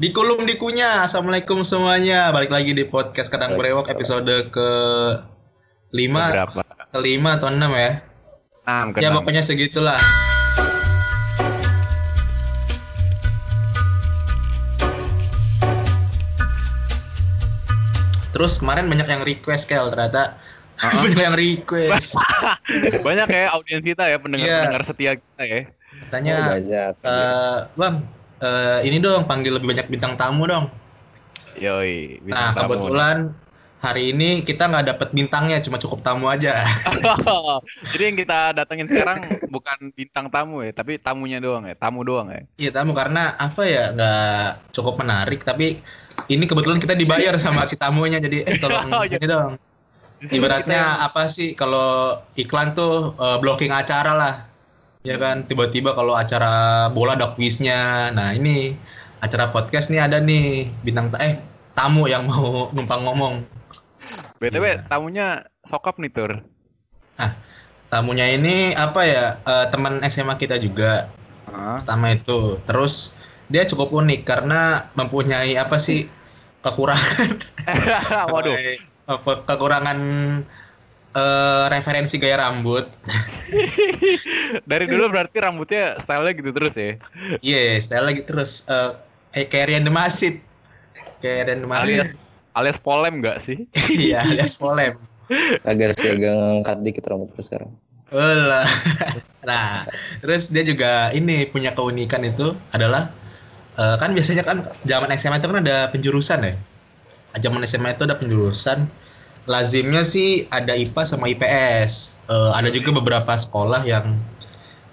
Di kolom dikunya, assalamualaikum semuanya. Balik lagi di podcast Kadang Brewok episode ke lima, Berapa? kelima atau enam ya? Enam, Ya pokoknya segitulah. Terus kemarin banyak yang request Kel ternyata banyak yang request. Banyak ya audiens kita ya, Iya. pendengar-pendengar setia kita ya. Tanya, Oh, banyak. eh, bang, eh, ini dong panggil lebih banyak bintang tamu dong. Yoi. Nah bintang tamu. kebetulan hari ini kita nggak dapet bintangnya, cuma cukup tamu aja. Jadi yang kita datengin sekarang bukan bintang tamu ya, tapi tamunya doang ya, tamu doang ya. Iya tamu karena apa ya nggak cukup menarik tapi ini kebetulan kita dibayar sama si tamunya jadi eh tolong Oh, iya. ini dong. Ibaratnya apa sih kalau iklan tuh eh, blocking acara lah. Ya kan tiba-tiba kalau acara bola ada quiznya. Nah ini acara podcast nih ada nih bintang ta- eh tamu yang mau numpang ngomong. BTW Iya. tamunya sokap nih Tur. Tamunya ini apa ya eh, teman SMA kita juga. Hah? pertama itu terus dia cukup unik karena mempunyai apa sih kekurangan Waduh, kekurangan eh, referensi gaya rambut dari dulu berarti rambutnya stylenya gitu terus ya. iya style lagi terus eh eh, kayak Rian Demasit kayak Rian Demasit Alias alias polem nggak sih? iya alias polem Agak sih agak ngangkat dikit rambut gue sekarang. Olah. nah terus dia juga ini punya keunikan itu adalah eh, kan biasanya kan zaman SMA itu kan ada penjurusan ya zaman SMA itu ada penjurusan lazimnya sih ada IPA sama IPS Eh, ada juga beberapa sekolah yang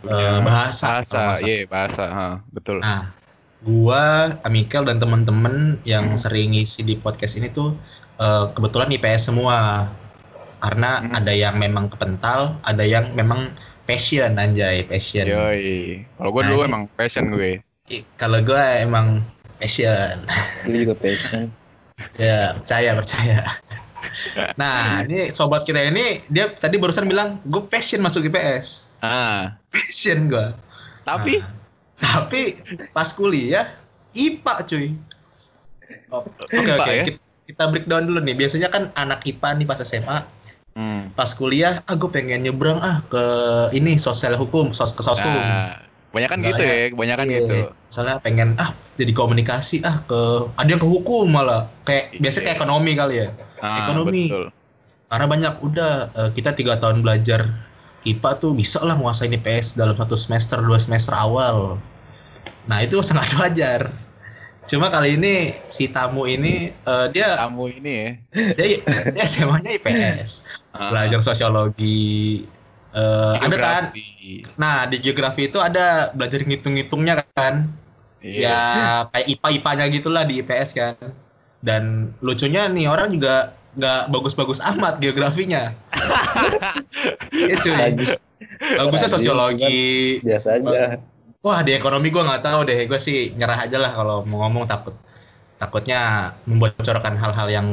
eh, bahasa Bahasa, iya bahasa, ha, betul. nah gua Amikel dan teman-teman yang Hmm. sering ngisi di podcast ini tuh eh, kebetulan IPS semua karena Hmm. ada yang memang kepental ada yang memang passion anjay passion Yoi. Kalau gue Nah, dulu emang passion gue. Kalau gue emang passion Gue juga passion. ya percaya percaya nah ini sobat kita ini dia tadi barusan bilang gue passion masuk IPS Ah, passion gue tapi Nah, tapi pas kuliah IPA cuy Oh, oke IPA oke ya? kita, kita breakdown dulu nih biasanya kan anak IPA nih pas SMA hmm. pas kuliah ah gue pengen nyebrang ah ke ini sosial hukum sos ke soskum Nah, banyak kan gitu ya, kebanyakan Iya, gitu. Misalnya pengen ah jadi komunikasi ah ke ada yang ke hukum malah kayak Iya. biasa kayak ekonomi kali ya. Ah, Ekonomi. Betul. Karena banyak udah eh, kita tiga tahun belajar IPA tuh bisa lah nguasain IPS dalam satu semester dua semester awal. Nah itu sangat wajar. Cuma kali ini si tamu ini eh, dia Kamu ini ya. dia, dia SMA-nya IPS, Ah, belajar sosiologi. eh, ada kan? Nah di geografi itu ada belajar ngitung-ngitungnya kan? Iya. ya kayak IPA-IPA-nya gitulah di IPS kan. Dan lucunya nih orang juga nggak bagus-bagus amat geografinya. Iya cuy. Lagi Bagusnya sosiologi. biasa aja. Wah di ekonomi gua nggak tahu deh. Gue sih nyerah aja lah kalau mau ngomong takut takutnya membocorkan hal-hal yang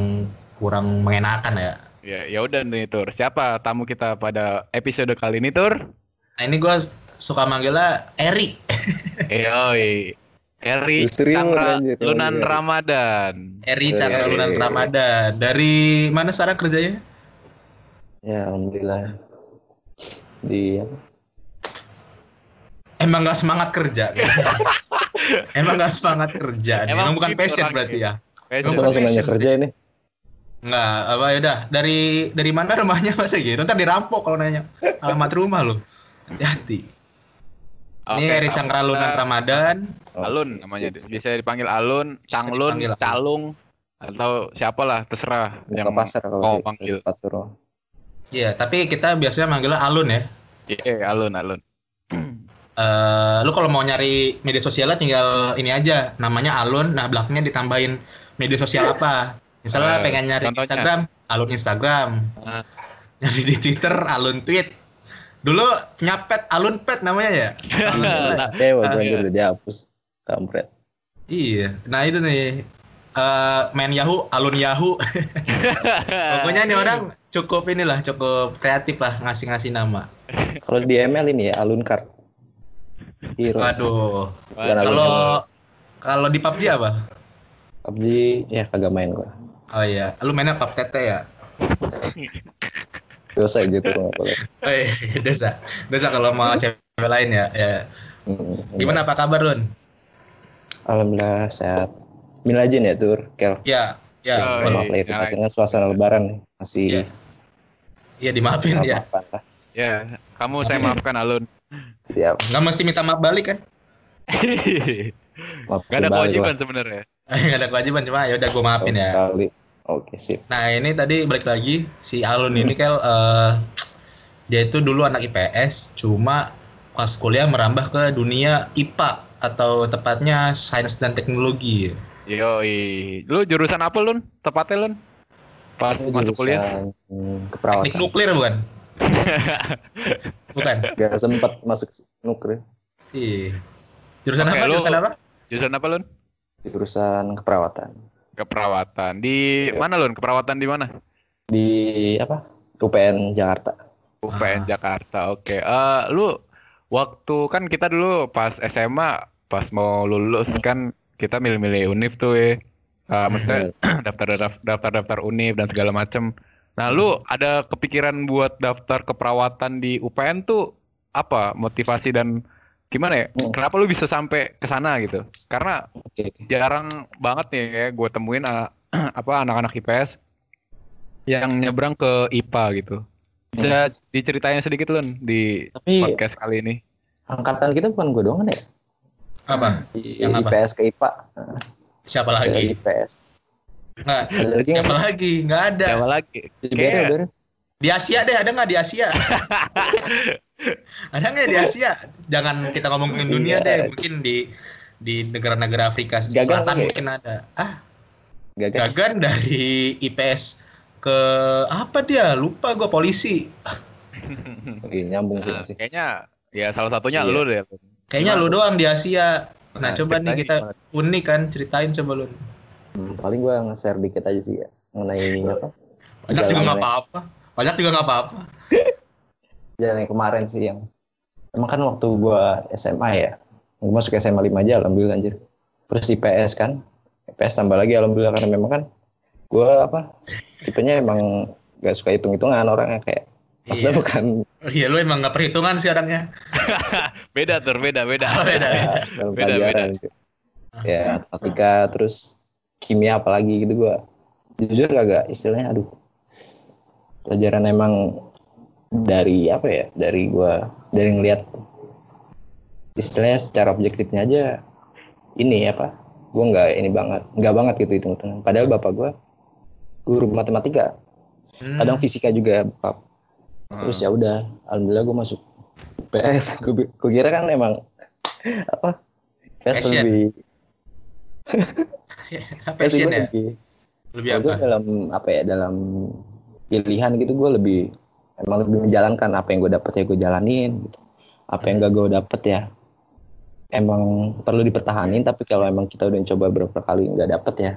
kurang mengenakan ya. Ya, ya udah nih Tur. Siapa tamu kita pada episode kali ini Tur? Nah ini gue suka manggilnya Eri. Yoi. Eri Chandra Lunan anjir. Ramadan. Eri Eri. Chandra Lunan Ramadan. Dari mana sekarang kerjanya? Ya alhamdulillah. Di apa? Emang nggak semangat kerja. Emang nggak semangat kerja. Emang Emang bukan passion berarti ya. Passion. Langsung nanya passion. kerja ini. Nggak, apa ya udah. Dari dari mana rumahnya masa gitu? Ntar dirampok kalau nanya. Alamat rumah lu. Hati-hati. Ini Eri Cangkra Lunan Ramadan. Alun namanya biasa dipanggil Alun, Bisa Canglun. Calung atau siapalah terserah Buka yang pasar kalau mau sih. panggil. Iya, tapi kita biasanya manggilnya Alun ya. Iya, Alun, Alun. Eh, lu kalau mau nyari media sosialnya tinggal ini aja, namanya Alun. Nah, belakangnya ditambahin media sosial apa. Misalnya Eh, pengen nyari contohnya? Instagram, Alun Instagram. Ah. Nyari di Twitter, Alun Tweet. Dulu punya pet, Alun Pet namanya ya. Dewa gue udah dihapus. Kampret. Iya, nah itu nih eh, main Yahoo, alun Yahoo. Pokoknya nih orang cukup inilah, cukup kreatif lah ngasih-ngasih nama. Kalau di ML ini ya alun card. Hero. Waduh. Kalau kalau di PUBG apa? PUBG ya kagak main gua. Oh iya, lu mainnya pub tete ya? Dosa gitu nggak boleh. Oh iya, dosa. Dosa kalau mau cewek lain ya. ya. Hmm, Gimana apa kabar, Lun? Alhamdulillah sehat. Min Legend ya tur, Kel. Ya, ya. Oh, Maaf iya. lahir kan suasana lebaran masih Iya. Iya dimaafin ya. Ya, kamu saya maafkan Alun. Siap. Nggak mesti minta maaf balik kan? Maaf Gak ada kewajiban sebenarnya. Nggak ada kewajiban cuma ya udah gue maafin ya. Kali. Oke sip. Nah ini tadi balik lagi si Alun ini Kel eh, dia itu dulu anak IPS cuma pas kuliah merambah ke dunia IPA atau tepatnya sains dan teknologi. Yoi. Lu jurusan apa Lun? Tepatnya Lun? Pas masuk kuliah? hmm, Teknik Keperawatan. nuklir bukan? bukan. Gak sempet masuk nuklir. Iya. Jurusan Oke, apa? lu- Jurusan apa? Jurusan apa Lun? Jurusan keperawatan. Keperawatan. Di Iya. mana Lun? Keperawatan di mana? Di apa? UPN Jakarta. UPN Jakarta. Oke. Eh, lu waktu kan kita dulu pas SMA pas mau lulus kan kita milih-milih univ tuh ya. Eh, maksudnya daftar daftar daftar univ dan segala macem. Nah, lu ada kepikiran buat daftar keperawatan di UPN tuh apa motivasi dan gimana ya? Hmm. Kenapa lu bisa sampai ke sana gitu? Karena oke. jarang banget nih ya gue temuin ah, apa anak-anak IPS yang nyebrang ke IPA gitu. Bisa diceritain sedikit Lun di Tapi podcast kali ini. angkatan kita bukan gue doang kan ya? Apa? Di Yang apa? IPS ke IPA. Siapa Dari lagi? IPS. Nggak. Lagi Siapa nggak? lagi? Nggak ada. Siapa lagi? Kayak-. Di Asia deh, ada nggak di Asia? ada nggak di Asia? Jangan kita ngomongin dunia Iya. deh, mungkin di di negara-negara Afrika Gagan Selatan ya? mungkin ada. Ah, Gagal. Gagan dari IPS ke apa dia? Lupa gue polisi. Oke, nyambung sih Nah, kayaknya ya salah satunya Iya. lu deh. Kayaknya lu doang di Asia. Nah, Nah, coba nih kita unik kan, ceritain coba lu. Hmm, paling gue nge-share dikit aja sih ya mengenai apa? Banyak juga nggak apa-apa. Banyak juga nggak apa-apa. Jalan yang kemarin sih yang emang kan waktu gue SMA ya, gue masuk SMA 5 aja alhamdulillah anjir. Terus IPS kan, IPS tambah lagi alhamdulillah karena memang kan gue apa tipenya emang gak suka hitung-hitungan orangnya kayak maksudnya Iya. bukan Iya, lu emang nggak perhitungan sih orangnya. Beda tur, beda, beda. Oh, beda. dalam Beda, pelajaran gitu. Ya, matematika terus kimia apalagi gitu gua. Jujur agak istilahnya aduh. Pelajaran emang dari apa ya? Dari gua dari ngelihat istilahnya secara objektifnya aja ini apa? Gua nggak ini banget, nggak banget gitu hitung-hitungan. Padahal bapak gua guru matematika, Hmm. kadang fisika juga bapak. Terus ya udah, alhamdulillah gue masuk PS. Gue kira kan emang apa? PS Passion. lebih sih gue ya? lebih gue apa? dalam apa ya dalam pilihan gitu gue lebih emang lebih menjalankan apa yang gue dapet ya gue jalanin gitu. apa yang gak gue dapet ya emang perlu dipertahanin tapi kalau emang kita udah coba beberapa kali nggak dapet ya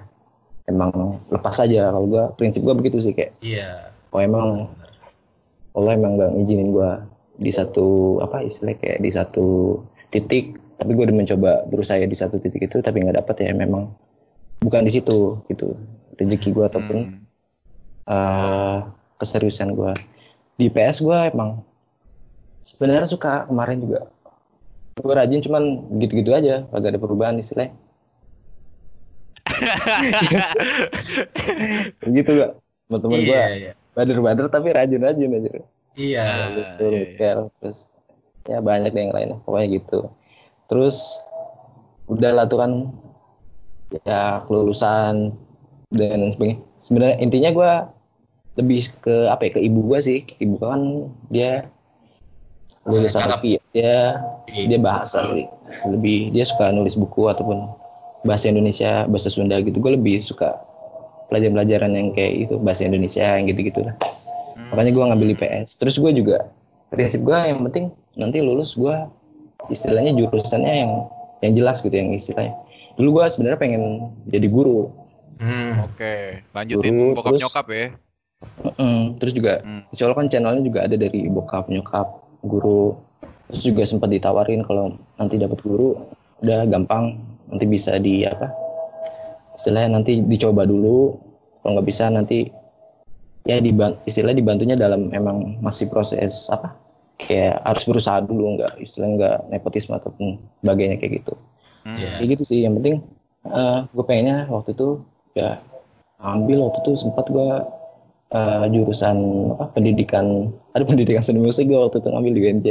emang lepas aja kalau gue prinsip gue begitu sih kayak Iya. oh emang Allah emang nggak ngizinin gue di satu apa istilahnya kayak di satu titik tapi gue udah mencoba berusaha di satu titik itu tapi nggak dapet ya memang bukan di situ gitu rezeki gue ataupun Hmm. eh, keseriusan gue di PS gue emang sebenarnya suka kemarin juga. Gue rajin cuman gitu-gitu aja agak ada perubahan istilahnya. Gitu gak teman-teman gue Iya, bader-bader tapi rajin-rajin aja. Iya. Gitu iya, iya. Terus ya banyak deh yang lain pokoknya gitu. Terus udah lah tuh kan ya kelulusan dan sebagainya. Sebenarnya intinya gue lebih ke apa ya ke ibu gue sih. Ibu gua kan dia lulusan Cakep. UPI dia dia bahasa sih. Lebih dia suka nulis buku ataupun bahasa Indonesia bahasa Sunda gitu. Gue lebih suka pelajaran-pelajaran yang kayak itu bahasa Indonesia yang gitu-gitu lah. Hmm. makanya gue ngambil IPS terus gue juga prinsip gue yang penting nanti lulus gue istilahnya jurusannya yang yang jelas gitu yang istilahnya. Dulu gue sebenarnya pengen jadi guru. Hmm. Oke, lanjutin Guru, bokap terus- nyokap ya. Mm, terus juga Hmm. insya Allah kan channelnya juga ada dari bokap nyokap guru terus juga sempat ditawarin kalau nanti dapat guru udah gampang nanti bisa di apa istilahnya nanti dicoba dulu kalau nggak bisa nanti ya diban istilahnya dibantunya dalam emang masih proses apa kayak harus berusaha dulu nggak istilahnya nggak nepotisme ataupun sebagainya kayak gitu Hmm. Iya. kayak gitu sih yang penting eh gue pengennya waktu itu ya ambil waktu itu sempat gue eh, jurusan apa pendidikan ada pendidikan seni musik gue waktu itu ngambil di UNJ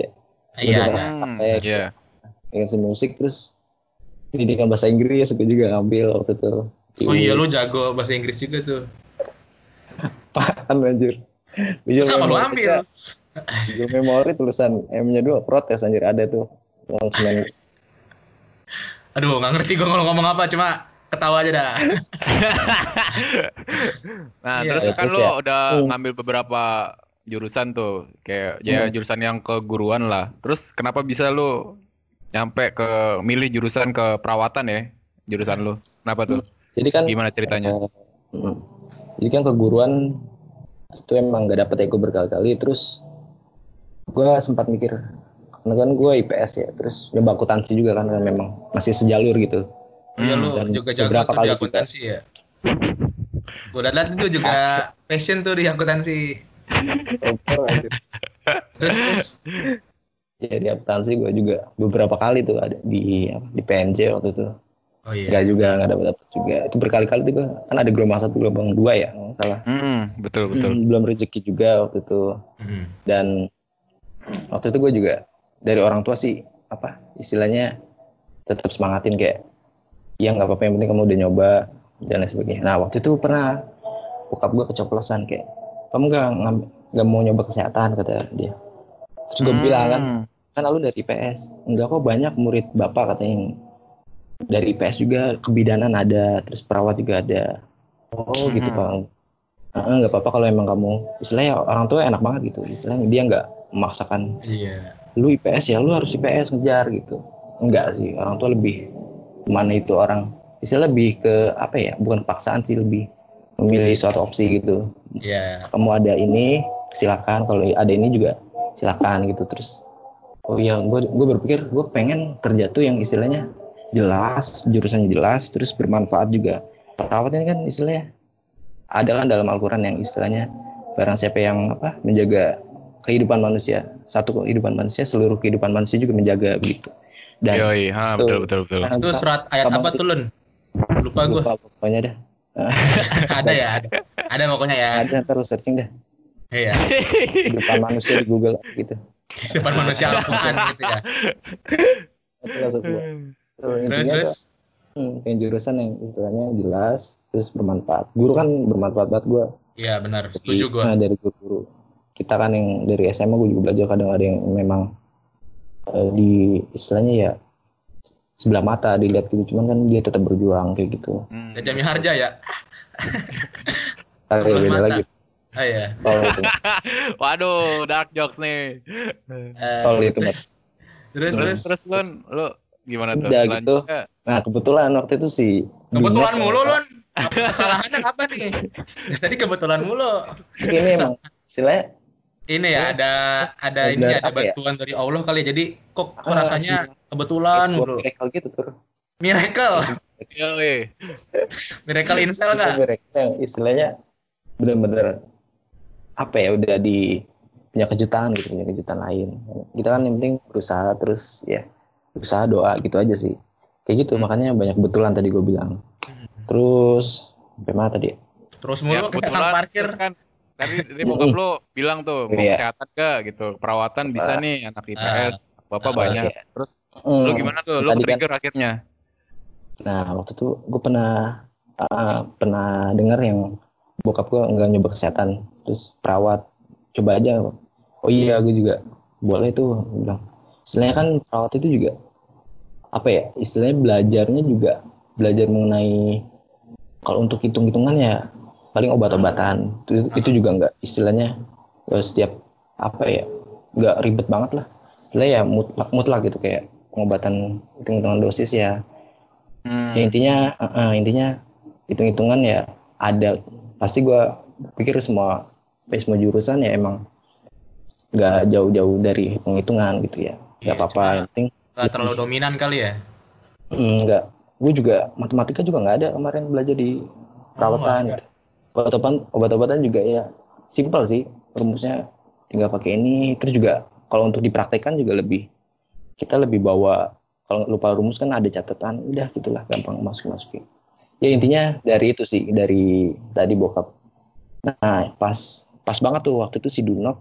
Iya, ada. Hmm, Iya. pendidikan seni musik terus pendidikan bahasa Inggris gue juga ngambil waktu itu Oh iya lu jago bahasa Inggris juga tuh. Apaan anjir Gue Masa lu ambil? Gue memori tulisan M-nya dua protes anjir ada tuh langsung Aduh, nggak ngerti gue kalau ngomong apa, cuma ketawa aja dah. Nah, Iya. terus Ya, kan terus ya. udah Hmm. ngambil beberapa jurusan tuh, kayak ya Hmm. jurusan yang keguruan lah. Terus kenapa bisa lu nyampe ke milih jurusan ke perawatan ya? Jurusan lu. Kenapa tuh? jadi kan Gimana ceritanya? mm, jadi kan keguruan itu emang gak dapet ego berkali-kali terus gue sempat mikir karena kan gue IPS ya terus nyoba akuntansi juga kan karena memang masih sejalur gitu Iya Hmm, lu juga jago tuh di juga. akuntansi ya. Gue liat itu juga passion tuh di akuntansi. Terus terus. ya di akuntansi gue juga beberapa kali tuh ada di apa, di PNJ waktu itu Oh iya. Enggak juga nggak dapat dapat juga itu berkali-kali tuh gue kan ada gelombang satu gelombang dua ya nggak salah Hmm, betul betul. Hmm, belum rezeki juga waktu itu Hmm. dan waktu itu gue juga dari orang tua sih apa istilahnya tetap semangatin kayak ya nggak apa-apa yang penting kamu udah nyoba dan lain sebagainya nah waktu itu pernah bokap gue keceplosan kayak kamu nggak nggak mau nyoba kesehatan kata dia terus gue bilang kan Hmm. kan lu dari IPS enggak kok banyak murid bapak katanya yang dari IPS juga kebidanan ada terus perawat juga ada oh gitu Hmm. pak nggak apa-apa kalau emang kamu istilahnya orang tua enak banget gitu istilahnya dia nggak memaksakan Iya. lu IPS ya lu harus IPS ngejar gitu enggak sih orang tua lebih mana itu orang istilah lebih ke apa ya bukan paksaan sih lebih memilih suatu opsi gitu. Iya. kamu ada ini silakan. Kalau ada ini juga silakan gitu terus. Oh iya gue gue berpikir gue pengen kerja tuh yang istilahnya jelas jurusannya jelas terus bermanfaat juga. Perawat ini kan istilahnya ada kan dalam Al-Quran yang istilahnya barang siapa yang apa menjaga kehidupan manusia satu kehidupan manusia seluruh kehidupan manusia juga menjaga begitu dan Yoi, ha, betul betul betul. Itu surat ayat apa tuh Lun? Lupa gue. lupa pokoknya dah ada ya, ada. Ada pokoknya ya. ada lu searching dah Iya. kehidupan manusia di Google gitu Depan manusia Al-Quran gitu ya. itu Terus terus. hmm, yang jurusan yang istilahnya jelas terus bermanfaat guru kan bermanfaat banget gue Iya benar. Setuju gue. nah, dari guru-guru kita kan yang dari SMA gue juga belajar kadang ada yang memang eh, di istilahnya ya sebelah mata dilihat gitu cuman kan dia tetap berjuang kayak gitu Hmm. Ya Jami Harja ya. Tapi Sebelah beda mata. lagi Oh iya. tol itu Waduh, dark jokes nih. Eh, tol itu Mas. terus Terus terus. terus Lun, lu gimana tuh? Udah gitu. Nah kebetulan waktu itu si Kebetulan Bima- mulu Lun. Apa Kesalahannya apa nih? Ya, tadi kebetulan mulu. ini emang istilahnya Ini ya ada ada Benar, ini ada apa ya? bantuan dari Allah kali ya. Jadi kok, kok Ah, rasanya sih. kebetulan sebuah mulu. miracle gitu tuh Miracle. yoi. Miracle install Itu nggak? miracle yang istilahnya bener-bener apa ya udah di punya kejutan gitu punya kejutan lain kita kan yang penting berusaha terus ya berusaha doa gitu aja sih kayak gitu makanya banyak kebetulan tadi gue bilang terus sampai mana tadi ya? Terus Ya, mulu ke tukang parkir. kan tadi tadi bokap lu bilang tuh mau Iya. kesehatan gak gitu. Perawatan bisa nih anak IPS bapak Ah, banyak. iya. terus Hmm, lu gimana tuh? Lu tadi kan- trigger akhirnya? Nah waktu itu gue pernah ah, pernah dengar yang bokap gue nggak nyoba kesehatan terus perawat coba aja. Oh iya gue juga boleh tuh bilang. Istilahnya kan perawat itu juga apa ya istilahnya belajarnya juga belajar mengenai kalau untuk hitung-hitungan ya paling obat-obatan. Itu, itu juga nggak istilahnya eh, setiap apa ya nggak ribet banget lah. Istilahnya ya mutlak, mutlak gitu kayak pengobatan hitung-hitungan dosis ya. Hmm. ya intinya eh, intinya hitung-hitungan ya ada. Pasti gua pikir semua hampir semua jurusan ya emang nggak jauh-jauh dari penghitungan gitu ya. Nggak Iya, apa-apa yang penting Nggak terlalu dominan kali ya. mm, nggak. Gue juga matematika juga nggak ada kemarin belajar di perawatan nggak gitu. Obat-obatan obat-obatan juga ya simpel sih rumusnya tinggal pakai ini terus juga kalau untuk dipraktekkan juga lebih kita lebih bawa kalau lupa rumus kan ada catatan udah gitulah gampang masuk masukin ya intinya dari itu sih dari tadi bokap nah pas pas banget tuh waktu itu si Dunok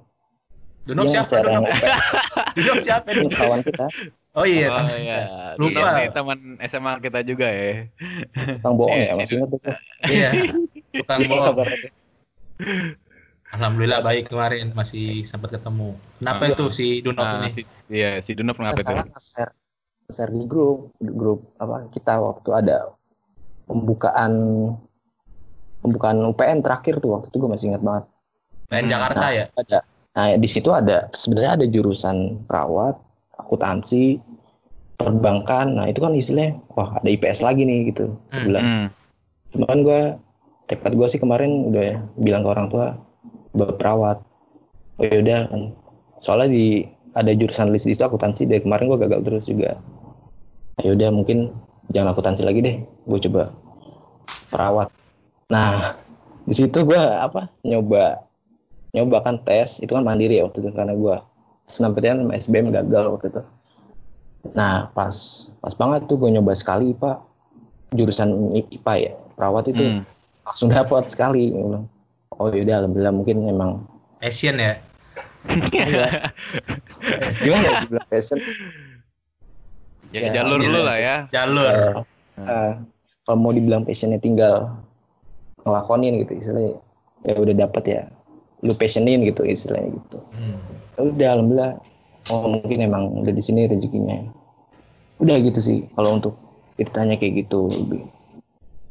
Dunok siapa Dunok? Dunok siapa nih? kawan kita Oh iya, oh teman. iya. Lupa. Iya, teman SMA kita juga ya. tukang bohong Iya, ya si masih ingat tuh Iya. Tukang bohong. Alhamdulillah baik kemarin masih sempat ketemu. Kenapa Ah. itu si Dunok Nah, ini? si, iya, si Dunop kenapa itu? salah nge-share nge-share di grup di grup apa kita waktu ada pembukaan pembukaan UPN terakhir tuh waktu itu gue masih ingat banget PN Hmm. Jakarta ya? ada nah di situ ada sebenarnya ada jurusan perawat akuntansi perbankan nah itu kan istilahnya wah ada IPS lagi nih gitu Gua Hmm, bilang Hmm. cuman gue tekad gue sih kemarin udah bilang ke orang tua buat perawat. Oh yaudah kan. Soalnya di ada jurusan list di situ akuntansi dari kemarin gue gagal terus juga. Ya udah mungkin jangan akuntansi lagi deh gue coba perawat. Nah di situ gue apa nyoba nyoba kan tes itu kan mandiri ya waktu itu karena gue SNMPTN sama SBM gagal waktu itu. Nah pas pas banget tuh gue nyoba sekali pak. Jurusan IPA ya perawat itu. Hmm. Langsung dapat sekali oh yaudah alhamdulillah mungkin emang Passion ya? gimana ya dibilang passion? Ya, Ya, jalur lu lah ya. Jalur. Eh, eh, kalau mau dibilang passionnya tinggal ngelakonin gitu istilahnya. Ya udah dapat ya. Lu passionin gitu istilahnya gitu. Hmm. Ya udah alhamdulillah. Oh mungkin emang udah di sini rezekinya. Udah gitu sih kalau untuk ditanya kayak gitu lebih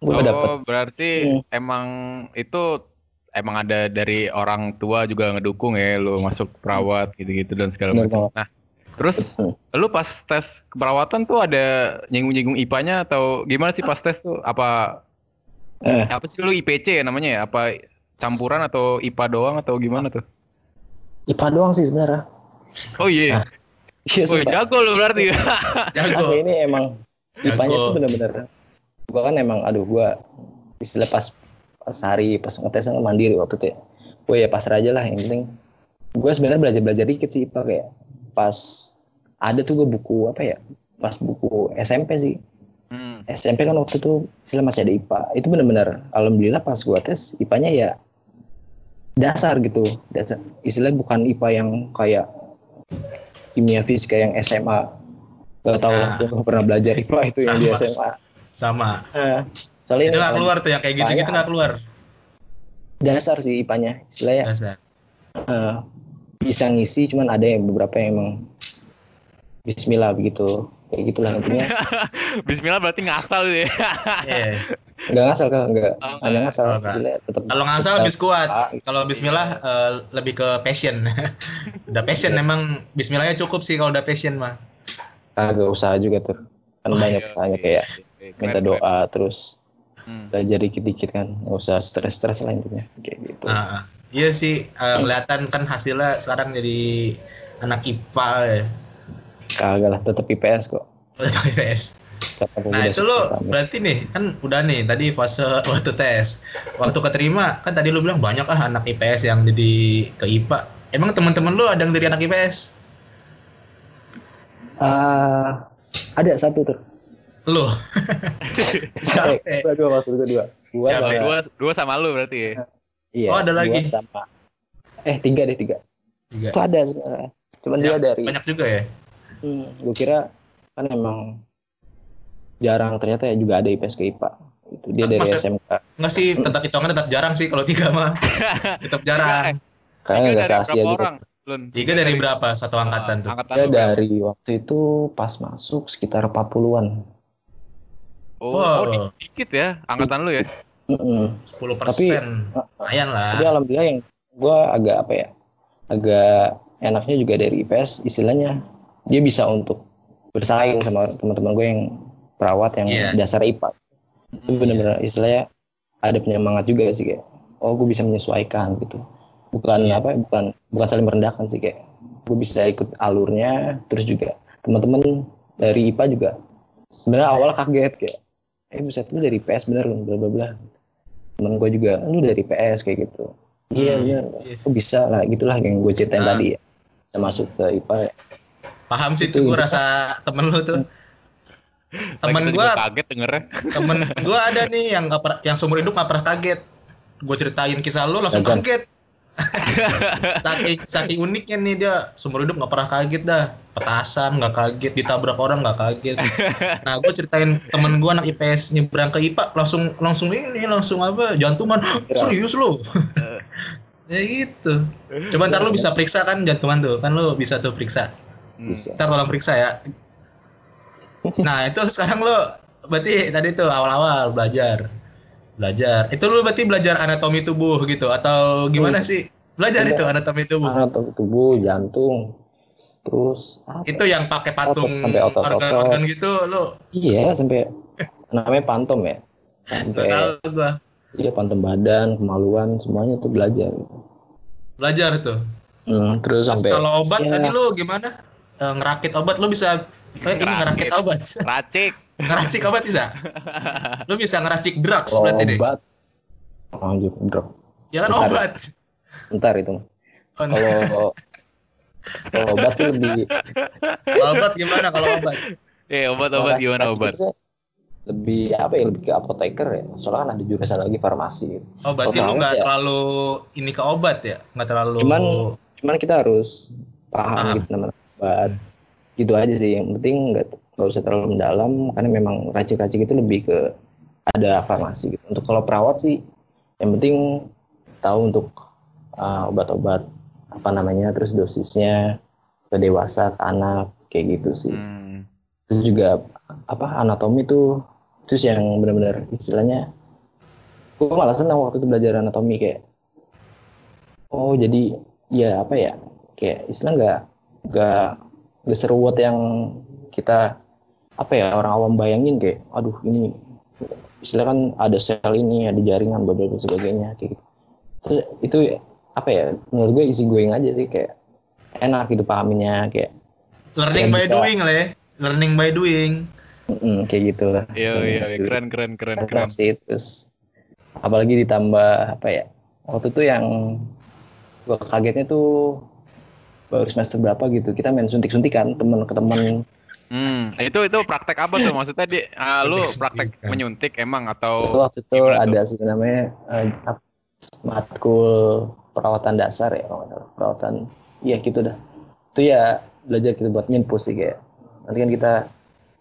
gue Oh, dapet berarti Hmm. emang itu emang ada dari orang tua juga ngedukung ya lu masuk perawat gitu-gitu dan segala macam. Nah, terus Hmm. lu pas tes keperawatan tuh ada nyinggung-nyinggung IPA-nya atau gimana sih pas tes tuh? Apa Eh. apa sih lu IPC ya namanya ya? Apa campuran atau IPA doang atau gimana tuh? IPA doang sih sebenarnya Oh iya. iya Oh, sumpah. jago lu berarti. Jago. Ini emang IPA-nya tuh bener-bener gua kan emang aduh gua istilah pas pas hari pas ngetes kan mandiri waktu itu ya. Gue ya pasrah aja lah yang penting. Gue sebenarnya belajar belajar dikit sih IPA kayak pas ada tuh gue buku apa ya pas buku SMP sih. Hmm. SMP kan waktu itu istilah masih ada IPA itu bener-bener alhamdulillah pas gua tes IPA-nya ya dasar gitu. Dasar istilahnya bukan IPA yang kayak kimia fisika yang SMA gak tahu Nah. gue pernah belajar IPA itu yang di. SMA Sama. Eh, soalnya Itu nggak keluar tuh yang kayak gitu-gitu nggak keluar. dasar sih IPA-nya istilahnya Dasar. eh, bisa ngisi cuman ada yang beberapa yang emang Bismillah begitu kayak gitulah intinya Bismillah berarti ngasal ya. Iya. nggak ngasal kan nggak Oh, ada ngasal Oh, tetap Kalau ngasal lebih kuat. Ah, Kalau Bismillah eh, lebih ke passion. udah passion emang Bismillahnya cukup sih kalau udah passion mah. kagak usah juga tuh kan Oh, banyak iya, tanya iya. kayak Keren, minta keren. doa terus Hmm. belajar dikit-dikit kan nggak usah stres-stres lah intinya kayak gitu Ah, ah. iya sih eh, kelihatan kan hasilnya sekarang jadi anak IPA ya. kagak lah tetap IPS kok IPS. Tetap Nah udah itu lo berarti nih kan udah nih tadi fase waktu tes, waktu keterima kan tadi lu bilang banyak ah anak IPS yang jadi ke IPA. Emang teman-teman lu ada yang dari anak IPS? Ah, ada satu tuh Lu? Siapa? eh, gua dua maksud gua dua gua Dua, dua sama lu berarti ya. iya Oh, ada lagi. sama eh tiga deh tiga Tiga. itu ada sebenarnya cuman Ya, dia dari Banyak juga ya? hmm, gua kira kan emang jarang ternyata ya juga ada IPS ke IPA itu dia dari Masa- SMK Enggak sih, tetap hitungan tetap jarang sih kalau tiga mah. tetap jarang. kayaknya Tiga nggak se-Asia berapa juga orang? Lun. Tiga dari berapa satu angkatan tuh? Angkatan dari waktu itu pas masuk sekitar 40-an Oh, Wow. oh, di- dikit ya angkatan lu ya. Mm-mm. 10 Tapi- persen. Lumayan lah. Tapi alhamdulillah yang gue agak apa ya, agak enaknya juga dari IPS istilahnya dia bisa untuk bersaing sama teman-teman gue yang perawat yang Iya. dasar IPA. Itu benar-benar istilahnya ada penyemangat juga sih kayak, oh gue bisa menyesuaikan gitu. Bukan Iya. apa, bukan bukan saling merendahkan sih kayak, gue bisa ikut alurnya. Terus juga teman-teman dari IPA juga sebenarnya awal kaget kayak, eh buset lu dari PS bener lu bla bla bla temen gue juga lu dari PS kayak gitu iya Hmm, bener yes. aku bisa lah gitulah yang gue ceritain Nah. tadi ya bisa masuk ke IPA ya. Paham sih Itu- tuh gue itu. rasa temen lu tuh. Temen gue kaget dengernya. temen gue ada nih yang gak pernah yang seumur hidup gak pernah kaget gue ceritain kisah lu langsung Dagang. kaget saking saking uniknya nih dia seumur hidup gak pernah kaget dah. Petasan gak kaget. Ditabrak orang gak kaget. Nah gue ceritain temen gue anak IPS nyebrang ke IPA langsung langsung ini langsung apa jantungan. Serius lu? Ya gitu. Coba ntar lu bisa periksa kan jantungan tuh kan lu bisa tuh periksa. Bisa. Ntar tolong periksa ya. Nah itu sekarang lo berarti tadi tuh awal-awal belajar belajar. Itu lu berarti belajar anatomi tubuh gitu atau gimana Hmm. sih? Belajar itu anatomi tubuh. Anatomi tubuh jantung terus apa? Itu yang pakai patung sampai otot-otot. organ-organ gitu lo iya sampai namanya pantom ya. Sampai gua. iya pantom badan kemaluan semuanya tuh belajar. Belajar tuh. Hmm, terus Terus sampai kalau obat ya. tadi lu gimana? Eh, ngerakit obat lu bisa eh, ini ngerakit Ngerakit. obat Racik. ngeracik obat bisa lu bisa ngeracik drugs berarti deh obat lanjut drop ya kan Bentar. obat ntar itu Oh, kalau kalau obat sih lebih kalau obat gimana kalau obat Eh, obat-obat gimana racik obat? lebih apa ya lebih ke apoteker ya soalnya kan ada jurusan lagi farmasi gitu. Oh berarti Kalau lu nggak ya. terlalu ini ke obat ya? Nggak terlalu. Cuman- cuman kita harus paham Ah. gitu namanya obat gitu aja sih yang penting nggak nggak usah terlalu mendalam karena memang racik-racik itu lebih ke ada farmasi gitu untuk kalau perawat sih yang penting tahu untuk uh, obat-obat apa namanya terus dosisnya ke dewasa ke anak kayak gitu sih Hmm. terus juga apa anatomi tuh terus yang benar-benar istilahnya gue malah senang waktu itu belajar anatomi kayak oh jadi ya apa ya kayak istilah nggak nggak seruat yang kita apa ya orang awam bayangin kayak aduh ini istilah kan ada sel ini ada jaringan bla bla dan sebagainya kayak gitu terus itu apa ya menurut gue easy going aja sih kayak enak gitu pahaminnya kayak learning ya by bisa. doing lah ya. Learning by doing. mm, kayak gitu lah Iya, iya, iya. keren, keren, keren, enak keren. sih terus apalagi ditambah apa ya waktu itu yang gua kagetnya tuh baru semester berapa gitu. Kita main suntik-suntikan temen ke temen. Hmm, itu itu praktek apa tuh? Maksudnya di ah, lu praktek menyuntik emang Itu atau waktu itu gimana tuh? ada sih namanya eh, apa, matkul perawatan dasar ya kalau nggak salah. Perawatan iya gitu dah. Itu ya belajar kita buat nyinpus sih kayak. Nanti kan kita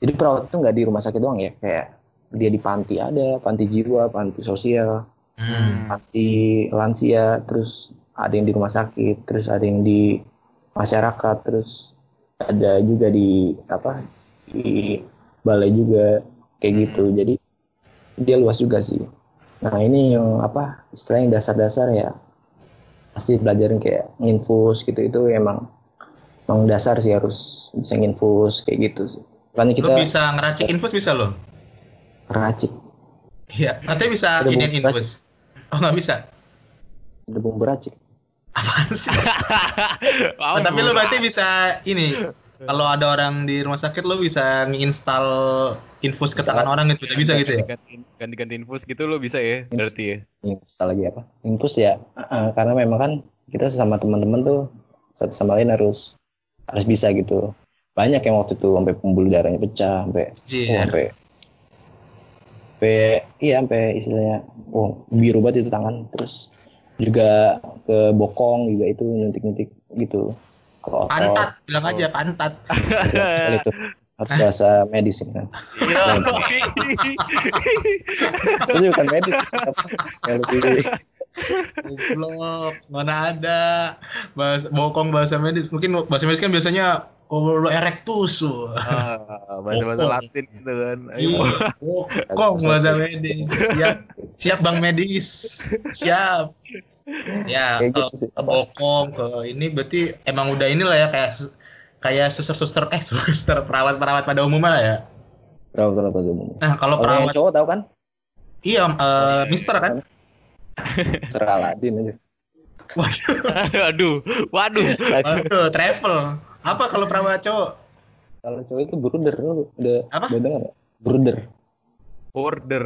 jadi perawat itu nggak di rumah sakit doang ya kayak dia di panti ada panti jiwa panti sosial Hmm. panti lansia terus ada yang di rumah sakit terus ada yang di masyarakat terus ada juga di apa di balai juga kayak gitu jadi dia luas juga sih nah ini yang apa istilah yang dasar-dasar ya pasti belajarin kayak nginfus gitu itu emang emang dasar sih harus bisa nginfus kayak gitu sih makanya kita Lu bisa ngeracik infus bisa lo? racik Iya. Katanya bisa ini infus. Oh nggak bisa. ada bumbu racik Apaan sih? Oh, tapi lu berarti bisa ini. Kalau ada orang di rumah sakit lu bisa nginstal infus ke tangan orang gitu. Udah bisa gitu ya? Ganti- ganti-ganti infus gitu lo bisa ya berarti ya Insta lagi apa? Impus ya, uh, karena memang kan kita sesama teman-teman tuh satu sama lain harus harus bisa gitu. Banyak yang waktu itu sampai pembuluh darahnya pecah, sampai oh, sampai sampai iya sampai istilahnya oh biru banget itu tangan. Terus juga ke bokong juga itu nyuntik-nyuntik gitu. Ke otot. Pantat, bilang aja pantat. Soal itu harus bahasa medis ini kan. Iya. Itu bukan medis? Yang lebih Goblok, mana ada bahasa bokong bahasa medis. Mungkin bahasa medis kan biasanya oh lo erectus. wah. Ah, bahasa-bahasa. Latin gitu kan. Ayo. Iya, bokong bahasa medis. Siap, siap bang medis. Siap. Ya, gitu ke, sih. ke bokong ke ini berarti emang udah inilah ya kayak kayak suster-suster eh suster perawat-perawat pada umumnya lah ya. Perawat-perawat umum. Nah, kalau perawat cowok tahu kan? iya eh, mister kan? Serah Aladin aja. Waduh, Aduh, waduh. waduh, travel. Apa kalau perawat cowok? Kalau cowok itu bruder lu udah Apa? udah dengar nggak? Bruder. Order.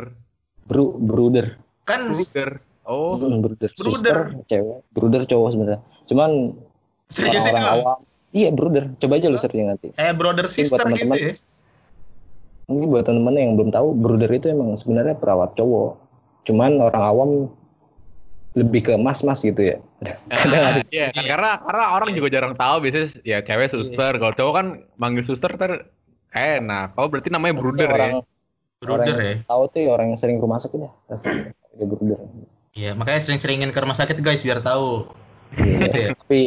Bru, bruder. Kan Order. Oh. Bruder. Bruder. Suster, cewek. Bruder cowok sebenarnya. Cuman serius ini loh. awam. Iya, bruder. Coba aja lu searching nanti. Kayak brother buat sister gitu teman-teman. ya. Mungkin buat teman-teman yang belum tahu, bruder itu emang sebenarnya perawat cowok. Cuman orang awam lebih ke mas-mas gitu ya. Ah, ada Iya, kan karena karena orang juga jarang tahu biasanya ya cewek suster. Kalau cowok kan manggil suster ter enak. Oh berarti namanya bruder orang, ya. Brother orang ya. Tahu tuh ya orang yang sering ke rumah sakit ya. Pasti ada bruder. Iya, makanya sering-seringin ke rumah sakit guys biar tahu. Iya. Gitu ya. Tapi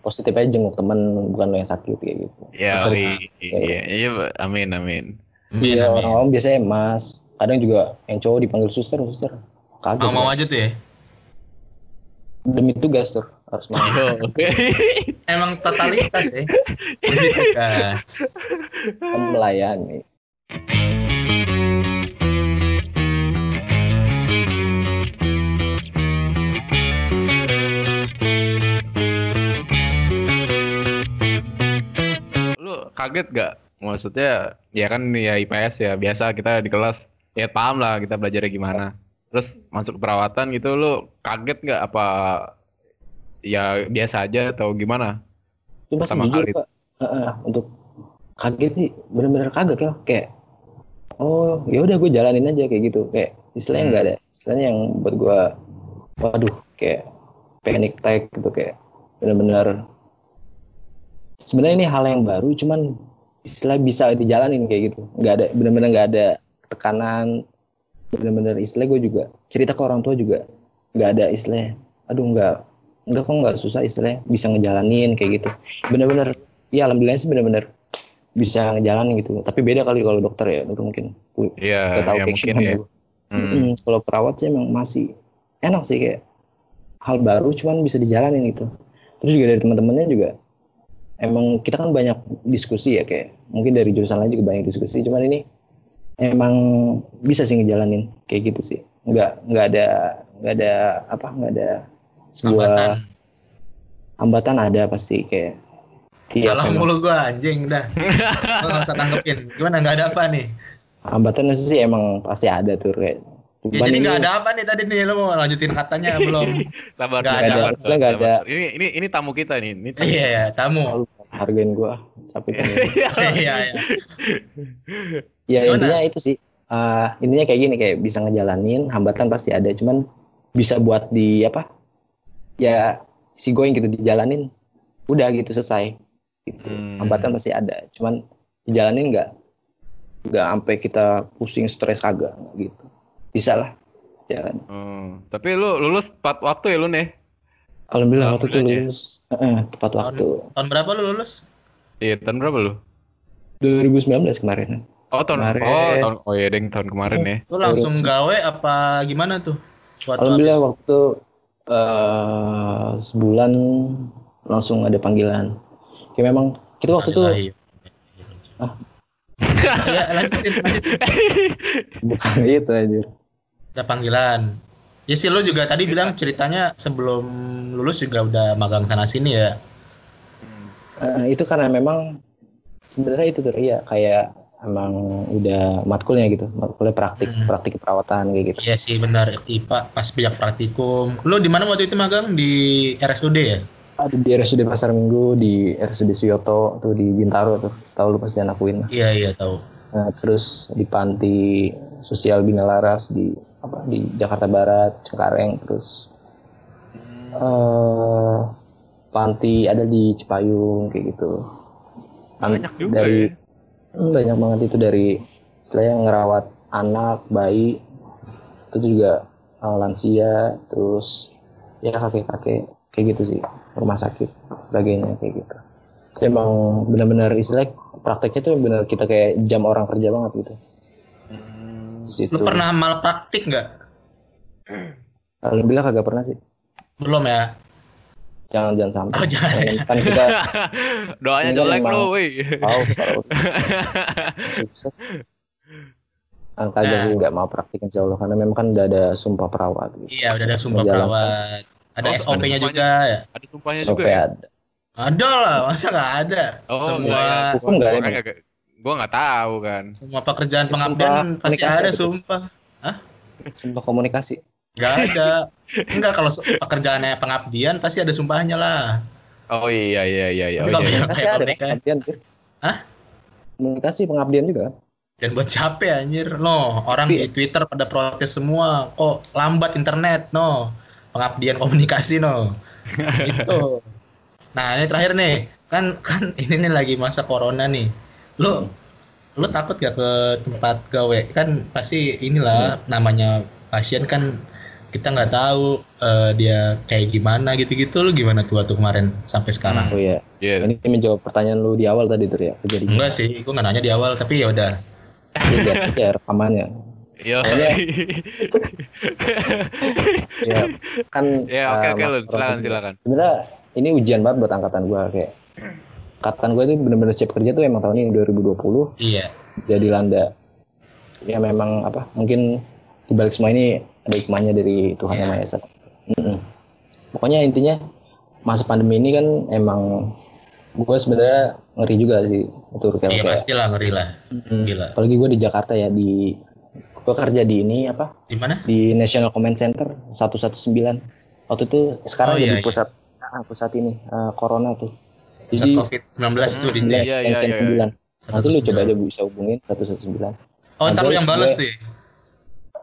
positif aja jenguk teman bukan lo yang sakit kayak gitu. Ya, Betul. iya, iya, iya, amin, amin. Amin, Iya, amin. orang awam biasanya mas. Kadang juga yang cowok dipanggil suster, suster. Kaget. Mau-mau ya. aja tuh ya. Demi tugas tuh harus mau. Oh, oke. Emang totalitas ya. Kan. Kan melayani. Lu kaget gak? Maksudnya ya kan ya IPS ya biasa kita di kelas ya paham lah kita belajarnya gimana. Terus masuk perawatan gitu lu kaget gak apa ya biasa aja atau gimana? Sih Sama jujur kali. pak, Heeh, untuk kaget sih bener-bener kaget ya kayak oh ya udah gue jalanin aja kayak gitu kayak istilahnya Hmm. nggak ada istilahnya yang buat gue waduh kayak panic attack gitu kayak bener-bener sebenarnya ini hal yang baru cuman istilah bisa dijalanin kayak gitu nggak ada bener-bener nggak ada tekanan bener-bener istilah gue juga cerita ke orang tua juga nggak ada istilahnya aduh nggak nggak kok nggak susah istilahnya bisa ngejalanin kayak gitu bener-bener ya alhamdulillah sih bener-bener bisa ngejalanin gitu tapi beda kali kalau dokter ya dokter mungkin Iya, nggak tahu ya kayak mungkin ya. gua. Hmm. Kalau perawat sih emang masih enak sih kayak hal baru cuman bisa dijalanin gitu terus juga dari teman-temannya juga emang kita kan banyak diskusi ya kayak mungkin dari jurusan lain juga banyak diskusi cuman ini emang bisa sih ngejalanin kayak gitu sih nggak nggak ada nggak ada apa nggak ada sebuah Hambatan. hambatan ada pasti kayak tiap Salah mulu gua anjing dah. Gua nggak usah tanggepin. Gimana nggak ada apa nih? hambatan sih emang pasti ada tuh kayak Ya, jadi nggak ada apa nih tadi nih lo mau lanjutin katanya belum? Sabar, Nggak sabar, ada, sabar, nggak sabar. ada. Ini ini ini tamu kita nih. Ini tamu. Iya ya, tamu. Hargain gua capek kan Iya ya. ya Gimana? intinya itu sih Ah, intinya kayak gini kayak bisa ngejalanin hambatan pasti ada cuman bisa buat di apa ya si going gitu dijalanin udah gitu selesai gitu. Hmm. hambatan pasti ada cuman dijalanin nggak nggak sampai kita pusing stres kagak gitu bisa lah jalan Hmm, Tapi lu lulus tepat waktu ya lu nih. alhamdulillah waktu itu ya. lulus eh, tepat Tahun- waktu Tahun berapa lu lulus? Iya, tahun berapa lu? 2019 kemarin Oh, tahun Kemarin. Oh, tahun oh iya, deng tahun kemarin ya. Lu langsung gawe apa gimana tuh? Waktu Alhamdulillah habis- waktu eh, sebulan langsung ada panggilan. Ya memang kita waktu itu iya. Ah. Iya, lanjutin, lanjutin. bukan itu aja. Ada panggilan. Ya sih lu juga tadi bilang ceritanya sebelum lulus juga udah magang sana sini ya. Eh, itu karena memang sebenarnya itu tuh ya kayak emang udah matkulnya gitu, matkulnya praktik, Hmm. praktik keperawatan kayak gitu. Iya sih benar IPA pas bijak praktikum. Lu di mana waktu itu magang di RSUD ya? Ada di RSUD Pasar Minggu, di RSUD Suyoto tuh di Bintaro tuh, tahu lu pasti anak Win. Iya iya tahu. Nah, terus di panti sosial Bina Laras di apa di Jakarta Barat, Cengkareng, terus eh panti ada di Cipayung kayak gitu. An- Banyak juga dari ya. Hmm, banyak banget itu dari istilahnya ngerawat anak, bayi, itu juga eh, lansia, terus ya kakek-kakek kayak gitu sih, rumah sakit sebagainya kayak gitu. Emang benar-benar istilah prakteknya tuh benar kita kayak jam orang kerja banget gitu. Hmm. Di situ. Lu pernah malpraktik nggak? Alhamdulillah kagak pernah sih. Belum ya? Jangan jangan sampai. Oh jangan. ya. Kan kita Doanya jelek emang- lu, woi. tahu kalau sukses. Kagak Nah. sih nggak mau praktik insya Allah karena memang kan udah ada sumpah perawat gitu. Iya udah ada sumpah Menjalankan. perawat. Ada Oh, SOP-nya juga ya. Ada sumpahnya SOP juga ya. ada. Ada lah, masa nggak ada? Oh, Semua enggak ya. Hukum nggak ada, gua nggak tahu kan. Semua pekerjaan Sumpah, pengabdian pasti ada betul. sumpah. Sumpah komunikasi. Gak ada. Enggak kalau pekerjaannya pengabdian pasti ada sumpahnya lah. Oh iya iya iya iya. Oh, iya. kayak ada pernikahan, pengabdian tuh. Hah? Komunikasi pengabdian juga. kan? dan buat siapa ya anjir? No, orang Tapi- di Twitter pada protes semua. Kok lambat internet? No. Pengabdian komunikasi no. Itu. Nah, ini terakhir nih. Kan kan ini nih lagi masa corona nih. Lu lu takut gak ke tempat gawe? Kan pasti inilah namanya pasien kan kita nggak tahu eh, dia kayak gimana gitu-gitu lu gimana tuh waktu kemarin sampai sekarang Oh iya. Iya. Ini menjawab pertanyaan lu di awal tadi tuh ya. Kejadian. enggak sih gue nggak nanya di awal tapi ya udah lihat aja rekamannya. Iya. Ya, kan Ya oke eh, oke Ron silakan silakan. Sebenarnya ini ujian banget buat angkatan gua kayak angkatan gua itu bener-bener siap kerja tuh emang tahun ini 2020 iya. Jadi landa. Ya memang apa mungkin dibalik semua ini ada hikmahnya dari Tuhan yang Maha Esa. Mm-mm. Pokoknya intinya masa pandemi ini kan emang gue sebenarnya ngeri juga sih itu kayak iya pastilah ngeri lah. Mm. gila. Apalagi gue di Jakarta ya di gue kerja di ini apa? Di mana? Di National Command Center 119 waktu itu sekarang Oh, iya, jadi iya. pusat ah, pusat ini eh, corona tuh jadi covid 19 tuh di Iya, iya, iya, iya. 9 nanti lu 119. coba aja bisa hubungin 119 oh ntar lu yang balas sih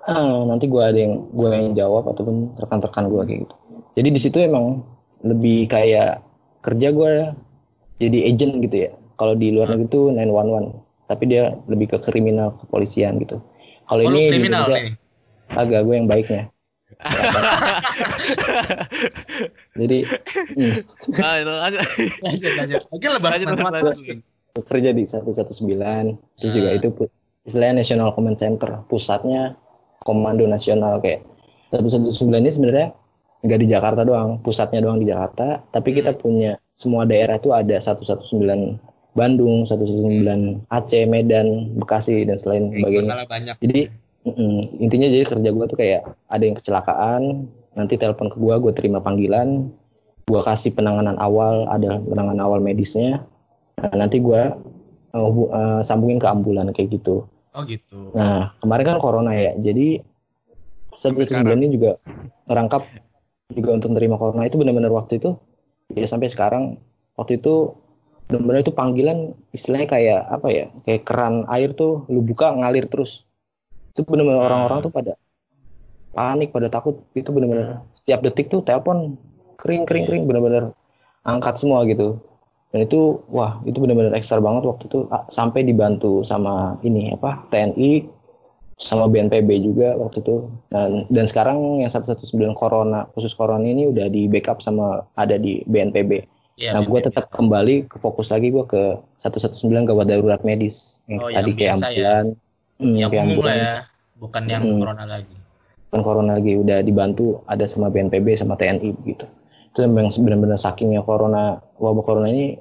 Ah, nanti gue ada yang gue yang jawab ataupun rekan-rekan gue kayak gitu. Jadi di situ emang lebih kayak kerja gue jadi agent gitu ya. Kalau di luar negeri itu 911, tapi dia lebih ke kriminal kepolisian gitu. Kalau oh ini di kriminal Indonesia nih agak gue yang baiknya. jadi hmm, Ah, lanjut lanjut oke lah bahas Lanjut, manfaat lanjut. pasti. kerja di 119, terus juga Ah. itu istilahnya National Command Center, pusatnya Komando Nasional kayak 119 ini sebenarnya nggak di Jakarta doang, pusatnya doang di Jakarta, tapi kita punya semua daerah itu ada 119 Bandung, 119 Aceh, Medan, Bekasi dan selain sebagainya. banyak Jadi mm, intinya jadi kerja gua tuh kayak ada yang kecelakaan, nanti telepon ke gua, gua terima panggilan, gua kasih penanganan awal, ada penanganan awal medisnya, nah, nanti gua uh, uh, sambungin ke ambulan kayak gitu. oh gitu. Nah kemarin kan corona ya, jadi Sampai 119 ini juga ngerangkap juga untuk menerima corona. Itu benar-benar waktu itu ya sampai sekarang. Waktu itu benar-benar itu panggilan istilahnya kayak apa ya kayak keran air tuh lu buka ngalir terus. Itu benar-benar Hmm. orang-orang tuh pada panik pada takut. Itu benar-benar setiap detik tuh telepon kering kering kering benar-benar angkat semua gitu. Dan itu wah itu benar-benar ekstra banget waktu itu ah, sampai dibantu sama ini apa TNI sama BNPB juga waktu itu. Dan dan sekarang yang 119 corona khusus corona ini udah di backup sama ada di BNPB Iya, nah gue tetap kembali ke fokus lagi gue ke 119 gawat darurat medis. Yang Oh, tadi yang kayak ya. ambulan. Hmm, yang kayak umum ambulan. lah ya bukan yang Hmm. corona lagi kan corona lagi udah dibantu ada sama BNPB sama TNI gitu. Itu memang benar-benar sakingnya corona wabah corona ini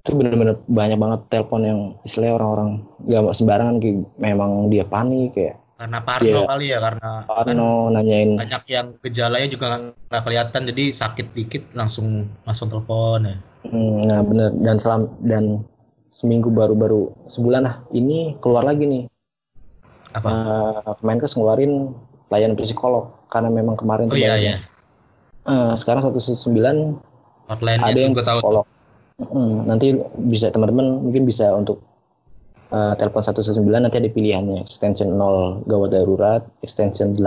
itu benar-benar banyak banget telepon yang istilahnya orang-orang nggak sembarangan kayak memang dia panik kayak karena parno Iya. kali ya karena kan Parno nanyain. banyak yang gejalanya juga nggak- kelihatan jadi sakit dikit langsung langsung telepon ya. Hmm, nah bener dan selam dan seminggu baru-baru sebulan lah ini keluar lagi nih. Apa? Eh, Kemenkes ngeluarin layanan psikolog karena memang kemarin oh iya iya. Eh, sekarang 119 hotline ada yang tahu. psikolog. Hmm, nanti bisa teman-teman mungkin bisa untuk eh, telepon 119 nanti ada pilihannya. Extension 0 gawat darurat extension 8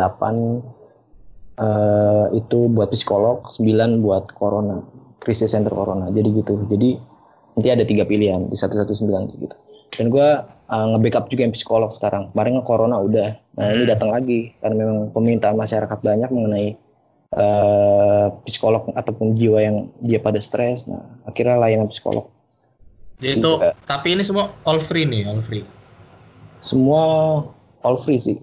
eh, itu buat psikolog 9 buat corona krisis center corona. Jadi gitu. Jadi nanti ada tiga pilihan di 119 gitu dan gue nge-backup juga yang psikolog sekarang. Kemarin kan corona udah. Nah ini Hmm. datang lagi. Karena memang permintaan masyarakat banyak mengenai eh, psikolog ataupun jiwa yang dia pada stres. Nah akhirnya layanan psikolog. Jadi itu Juga. tapi ini semua all free nih all free? Semua all free sih.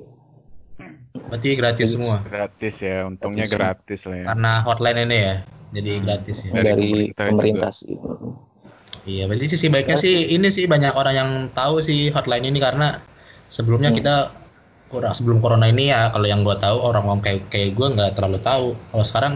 Berarti gratis semua? Gratis ya, untungnya Gratis. gratis lah ya. karena hotline ini ya jadi gratis ya. Dari dari, pemerintah pemerintah, sih iya berarti sisi baiknya sih ini sih banyak orang yang tahu sih hotline ini karena sebelumnya Hmm. kita kurang sebelum corona ini ya kalau yang gua tahu orang-orang kayak kayak gua nggak terlalu tahu. Kalau sekarang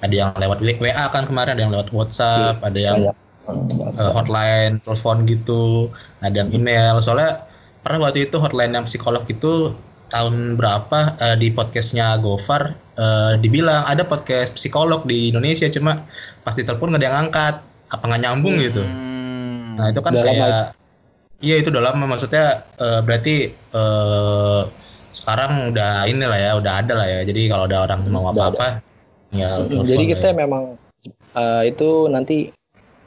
ada yang lewat WA kan kemarin ada yang lewat WhatsApp ada yang uh, hotline telepon gitu ada yang email. Soalnya pernah waktu itu hotline yang psikolog itu tahun berapa uh, di podcastnya Gofar uh, dibilang ada podcast psikolog di Indonesia cuma pas ditelepon nggak ada yang angkat apa nggak nyambung gitu. Hmm. Nah itu kan Udah lama kayak iya itu udah lama. Maksudnya uh, berarti uh, sekarang udah inilah ya udah ada lah ya. Jadi kalau ada orang mau apa-apa ya Jadi kita memang eh, itu nanti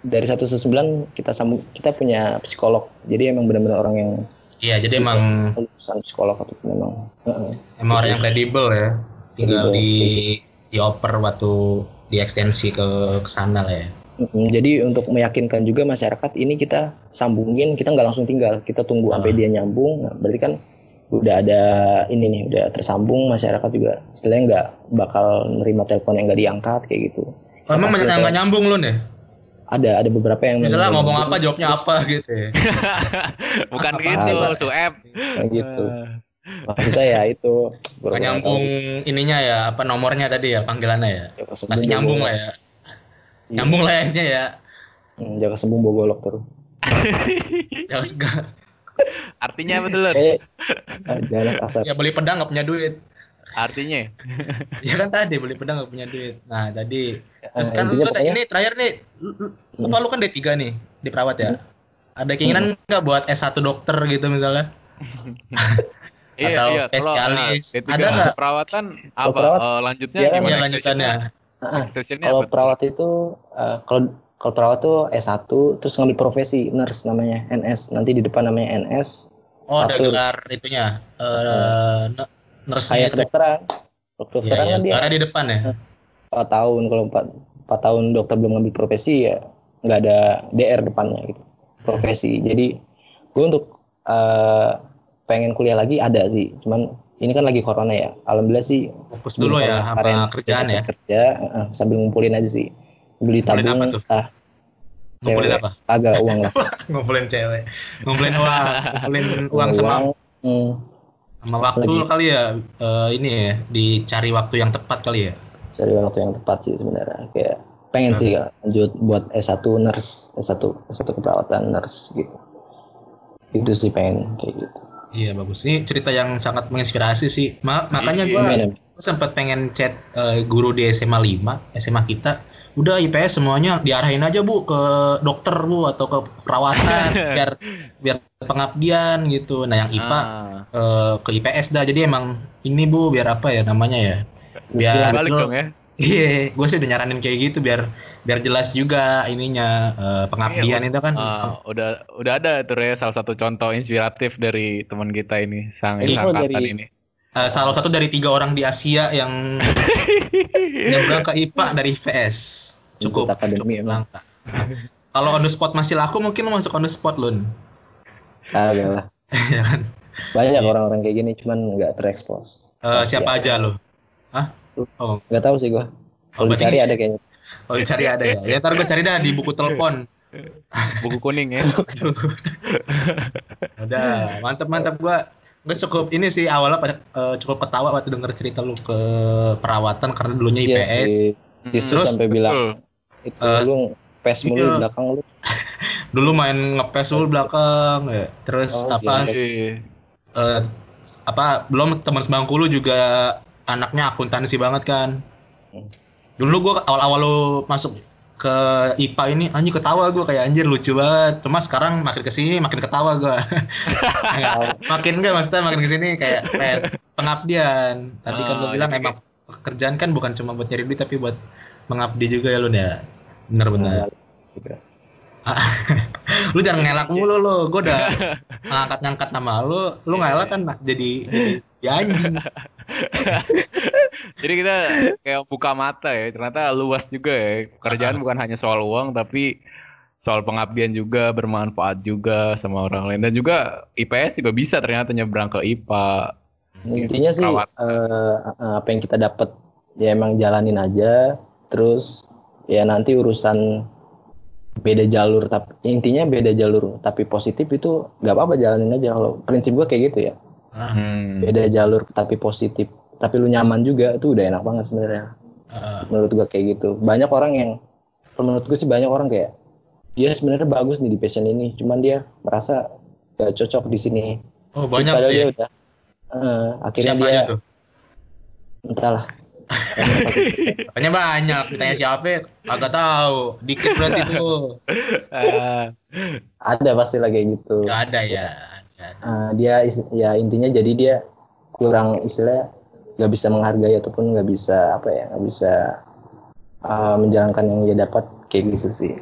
dari 119 kita sambung kita punya psikolog. Jadi emang benar-benar orang yang iya jadi emang lulusan psikolog atau memang Heeh. emang orang yang kredibel ya. Tinggal di dioper waktu diekstensi ke ke sana lah ya Jadi untuk meyakinkan juga masyarakat ini kita sambungin, kita nggak langsung tinggal, kita tunggu Ah. sampai dia nyambung. Nah, berarti kan udah ada ini nih, udah tersambung masyarakat juga. Istilahnya nggak bakal nerima telepon yang nggak diangkat kayak gitu. Oh, emang banyak yang nggak nyambung lu nih Ada ada beberapa yang misalnya ngomong nyambung, apa jawabnya terus apa gitu ya Bukan Apa- gitu, apa- tuh app. gitu. Maksudnya ya itu nyambung ininya ya apa nomornya tadi ya panggilannya ya Sembung masih nyambung lah ya. Nyambung lah ya intinya ya Hmm, Jaka Sembung bawa golok terus. ya enggak Artinya apa tuh, Lut? Eh, ah, jangan kasar. ya beli pedang nggak punya duit Artinya? ya kan tadi beli pedang nggak punya duit nah tadi terus Ah, kan lu ini terakhir nih lu, lu, apa lu kan D3 nih di perawat ya ada keinginan nggak buat S1 dokter gitu misalnya Atau spesialis. Kalau, nah, Ada D3 nggak? perawatan apa? perawat, Eh, lanjutnya kan gimana? ya lanjutannya Ah, Extensionnya kalau perawat itu eh, kalau kalau perawat tuh S1 terus ngambil profesi nurse namanya NS. Nanti di depan namanya NS. oh ada Satu. gelar itunya eh uh, nursing Kayak kedokteran. ya, Kedokteran ya. kan dia gelarnya di depan ya 4 tahun kalau 4, 4 tahun dokter belum ngambil profesi ya nggak ada DR depannya gitu. Profesi. Jadi gue untuk eh, pengen kuliah lagi ada sih. Cuman ini kan lagi corona ya. Alhamdulillah sih fokus dulu ya sama kerjaan ya? kerja eh, sambil ngumpulin aja sih. Beli Ngumpulin tabung apa tuh? ah ngumpulin Cewek. apa? Agak uang lah. Ngumpulin cewek. Ngumpulin uang ngumpulin uang sama hmm, sama waktu Lagi. kali ya eh, ini ya dicari waktu yang tepat kali ya? Cari waktu yang tepat sih sebenarnya. Kayak pengen sih ya, lanjut buat S1 nurse S1 S1 keperawatan nurse gitu. Itu sih pengen kayak gitu iya bagus. Ini cerita yang sangat menginspirasi sih. Ma- makanya Iya. Gua sempat pengen chat eh, guru di SMA 5 SMA kita. Udah IPS semuanya diarahin aja bu ke dokter bu atau ke perawatan biar biar pengabdian gitu. Nah yang IPA Ah, eh, ke IPS dah. Jadi emang ini bu biar apa ya namanya ya? Biar balik dong ya. Iya gue sih udah nyaranin kayak gitu biar biar jelas juga ininya eh, pengabdian Iya, itu kan Ah, udah udah ada tuh ya salah satu contoh inspiratif dari teman kita ini sang Ini sang kalau angkatan dari- ini. eh, salah satu dari tiga orang di Asia yang nyebrang ke IPA dari IPS cukup akademi cukup emang. langka kalau on the spot masih laku mungkin lo masuk on the spot lun agak lah ya kan banyak Iya. orang-orang kayak gini cuman nggak terekspos Eh, Pasti siapa ada. aja lo Hah? Oh, nggak tahu sih gua oh kalau berarti dicari ada kayaknya kalau dicari ada ya. Ya ntar gue cari dah di buku telepon. Buku kuning ya. Udah, mantep mantep gua. Gue cukup ini sih awalnya pada eh, cukup ketawa waktu denger cerita lu ke perawatan karena dulunya Iya IPS. sih Justru Terus, sampai bilang itu Eh, lu pes mulu iya. di belakang lu Dulu main ngepes dulu belakang ya. Terus Oh, apa iya. Iya. eh, apa belum teman sebangku lu juga anaknya akuntansi banget kan. Hmm. Dulu gua awal-awal lu masuk ke IPA ini anjir ketawa gua kayak anjir lucu banget. Cuma sekarang makin ke sini makin ketawa gua. makin enggak maksudnya makin ke sini kayak kayak pengabdian. Tadi kan lu Ah, bilang iya. emang pekerjaan kan bukan cuma buat nyari duit tapi buat mengabdi juga ya lu ya. Bener-bener. Juga. lu jangan ngelak mulu lu. Gua udah ngangkat-ngangkat nama lu, lu ngelak kan jadi jadi ya anjing. Jadi kita kayak buka mata ya. Ternyata luas juga ya. Pekerjaan bukan hanya soal uang tapi soal pengabdian juga, bermanfaat juga sama orang lain dan juga IPS juga bisa ternyata nyebrang ke IPA. intinya sih eh, apa yang kita dapat ya emang jalanin aja terus ya nanti urusan beda jalur tapi intinya beda jalur tapi positif itu nggak apa-apa jalanin aja kalau prinsip gua kayak gitu ya Hmm. beda jalur tapi positif tapi lu nyaman juga itu udah enak banget sebenarnya Heeh. menurut gua kayak gitu banyak orang yang menurut gue sih banyak orang kayak dia sebenarnya bagus nih di passion ini cuman dia merasa gak cocok di sini Oh banyak padahal dia ya. udah eh, akhirnya Siapa dia aja tuh? entahlah Tanya banyak, ditanya siapa agak tahu. Dikit berarti tuh. Ah, ada pasti kayak gitu Gak ada ya. Eh, dia is- ya intinya jadi dia kurang istilah nggak bisa menghargai ataupun nggak bisa apa ya nggak bisa eh, menjalankan yang dia dapat kayak gitu sih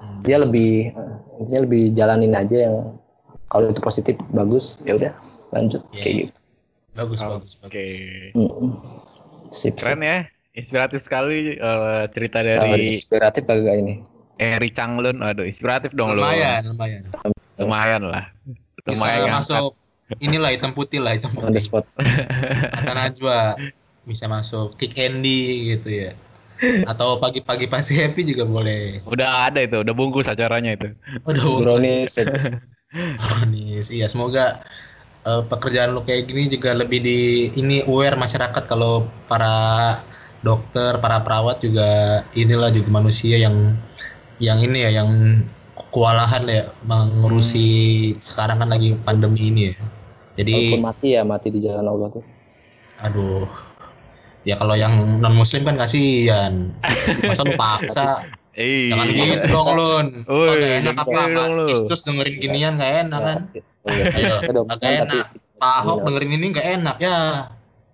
Hmm. dia lebih intinya lebih jalanin aja yang kalau itu positif bagus ya udah lanjut Iya. kayak gitu Bagus, bagus, Oke. bagus. Mm-mm. sip, sip. Keren ya. Inspiratif sekali eh, cerita dari inspiratif agak ini Eri Changlun. Aduh, inspiratif dong lu. Lumayan, lumayan. Lumayan lah. Bisa Lumayan ngangkat. masuk inilah hitam putih lah, hitam on the putih. spot Kata Najwa bisa masuk kick Andy gitu ya. Atau pagi-pagi pasti happy juga boleh. Udah ada itu, udah bungkus acaranya itu. Udah brownies Brownies. Iya, semoga eh, pekerjaan lo kayak gini juga lebih di ini aware masyarakat kalau para dokter, para perawat juga inilah juga manusia yang yang ini ya yang kewalahan ya mengurusi sekarang kan lagi pandemi ini ya. Jadi walaupun mati ya mati di jalan Allah tuh aduh ya kalau yang non muslim kan kasihan masa lu paksa Eh, jangan gitu dong lun Kagak enak apa gitu lu. Kristus dengerin ginian gak enak kan Oh, iya, Ayo, agak kan, enak. tapi- Pak Ahok Iya. dengerin ini gak enak ya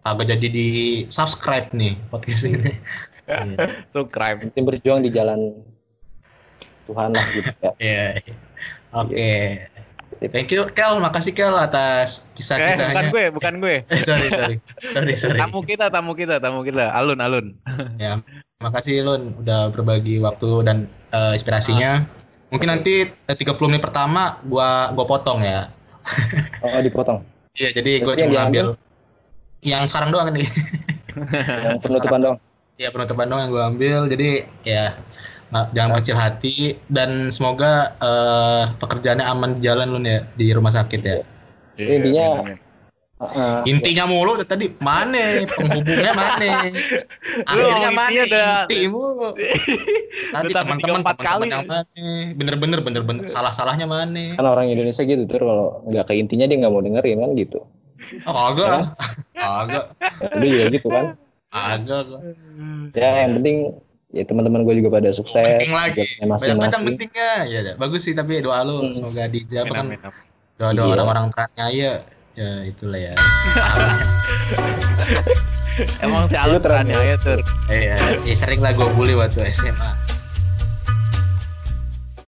agak jadi di subscribe nih podcast ini Iya. subscribe. penting berjuang di jalan Tuhan lah gitu ya Iya. Oke. Thank you Kel, makasih Kel atas Eh, bukan kisah-kisahnya. gue, bukan gue. Eh, sorry, sorry. Sorry, sorry. Tamu kita, tamu kita, tamu kita. Alun, alun. Ya, makasih Lun udah berbagi waktu dan eh, inspirasinya. Mungkin nanti eh, 30 menit pertama gua gua potong ya. oh dipotong Iya, jadi yang cuma ambil yang sekarang doang nih. yang penutupan dong Iya, penutupan doang yang gua ambil. Jadi ya nggak- jangan kecil hati dan semoga eh, pekerjaannya aman di jalan Lun ya di rumah sakit ya. Iya, Intinya- Heeh. Intinya mulu tadi mana penghubungnya mana akhirnya Lu mana inti mulu. Tadi teman-teman kali. yang mana bener-bener bener-bener salah-salahnya mana kan orang Indonesia gitu tuh kalau nggak ke intinya dia nggak mau dengerin kan gitu. Oh agak agak udah juga gitu kan. Agak ya yang penting ya teman-teman gue juga pada sukses penting lagi. banyak macam masing-masing. pentingnya. Ya ya. bagus sih tapi doa lu Hmm. semoga dijawab kan doa doa Iya. orang-orang teraniaya ya itulah ya. Emang si Alun Lu terang teraniaya tuh. Iya, ya, sering lah gue bully waktu SMA